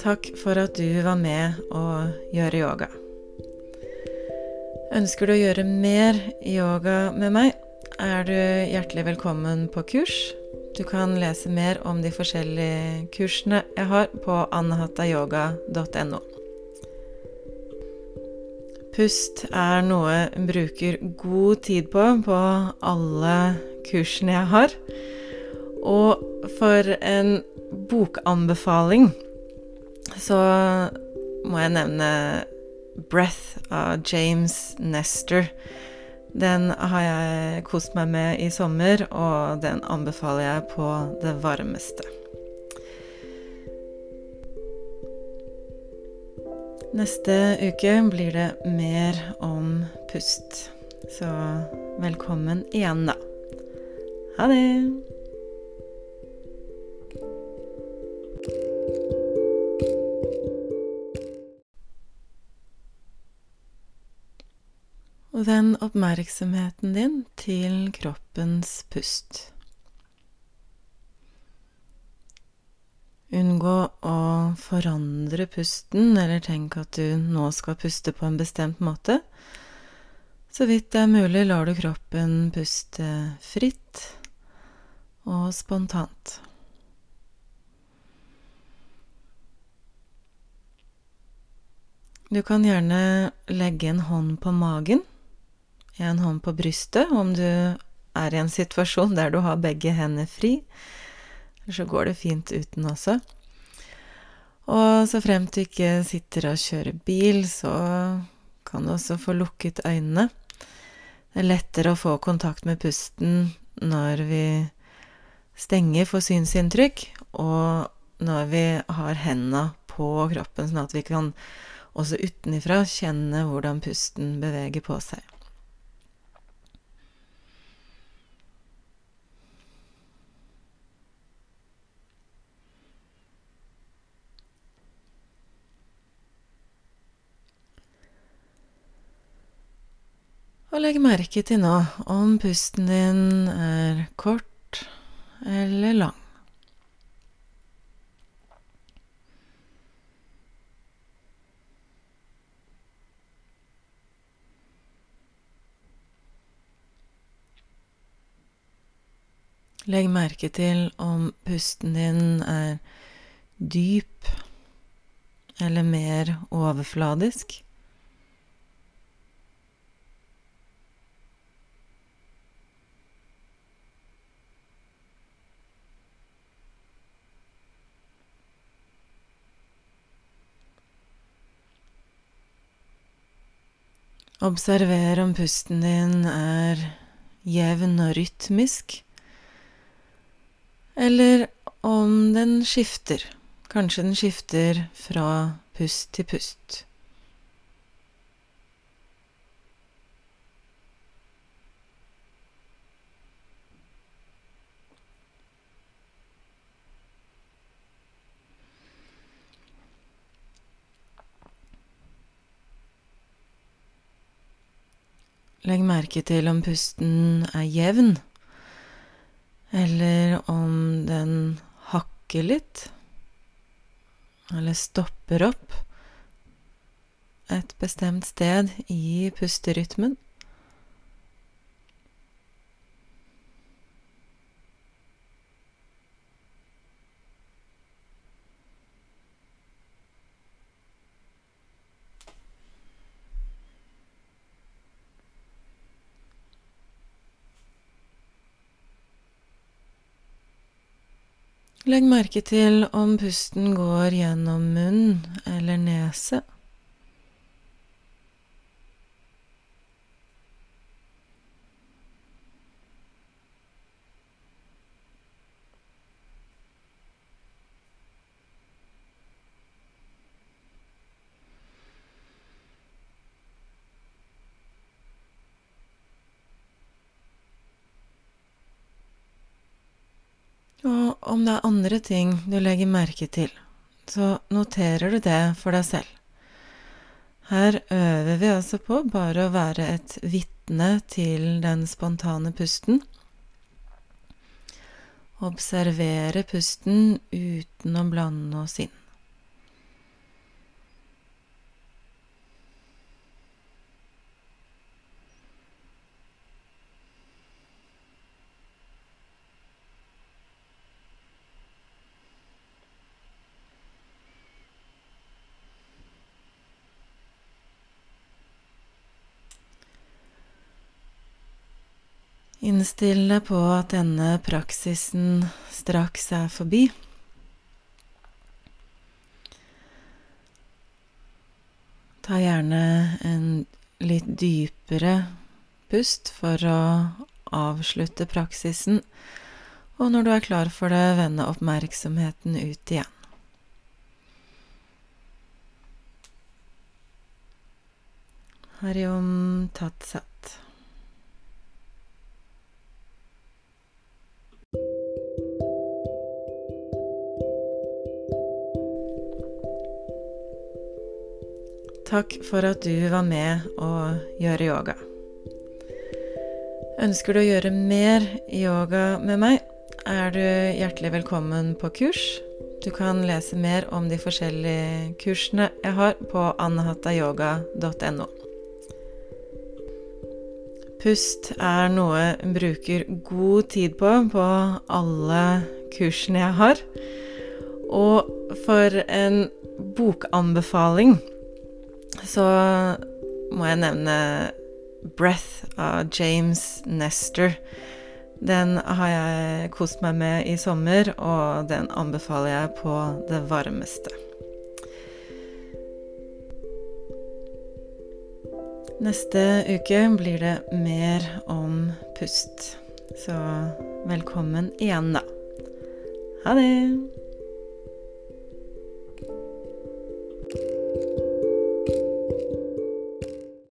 Takk for at du var med å gjøre yoga. Ønsker du å gjøre mer yoga med meg, er du hjertelig velkommen på kurs. Du kan lese mer om de forskjellige kursene jeg har på anahatayoga.no. Pust er noe jeg bruker god tid på på alle kursene jeg har. Og for en bokanbefaling så må jeg nevne 'Breath' av James Nestor. Den har jeg kost meg med i sommer, og den anbefaler jeg på det varmeste. Neste uke blir det mer om pust. Så velkommen igjen, da. Ha det! Og vend oppmerksomheten din til kroppens pust. Unngå å forandre pusten, eller tenk at du nå skal puste på en bestemt måte. Så vidt det er mulig, lar du kroppen puste fritt og spontant. Du kan gjerne legge en hånd på magen en hånd på brystet om du er i en situasjon der du har begge hender fri. Så går det fint uten også. Og så fremt du ikke sitter og kjører bil, så kan du også få lukket øynene. Det er lettere å få kontakt med pusten når vi stenger for synsinntrykk, og når vi har hendene på kroppen, sånn at vi kan også utenifra kjenne hvordan pusten beveger på seg. Og legg merke til nå om pusten din er kort eller lang. Legg merke til om pusten din er dyp eller mer overfladisk. Observer om pusten din er jevn og rytmisk, eller om den skifter. Kanskje den skifter fra pust til pust. Legg merke til om pusten er jevn, eller om den hakker litt, eller stopper opp et bestemt sted i pusterytmen. Legg merke til om pusten går gjennom munn eller nese. Og om det er andre ting du legger merke til, så noterer du det for deg selv. Her øver vi altså på bare å være et vitne til den spontane pusten. Observere pusten uten å blande oss inn. Innstill deg på at denne praksisen straks er forbi. Ta gjerne en litt dypere pust for å avslutte praksisen, og når du er klar for det, vende oppmerksomheten ut igjen. Harjom tatsat. Takk for at du var med å gjøre yoga. Ønsker du å gjøre mer yoga med meg, er du hjertelig velkommen på kurs. Du kan lese mer om de forskjellige kursene jeg har på anahatayoga.no. Pust er noe jeg bruker god tid på på alle kursene jeg har. Og for en bokanbefaling så må jeg nevne Breath av James Nestor. Den har jeg kost meg med i sommer, og den anbefaler jeg på det varmeste. Neste uke blir det mer om pust. Så velkommen igjen, da. Ha det!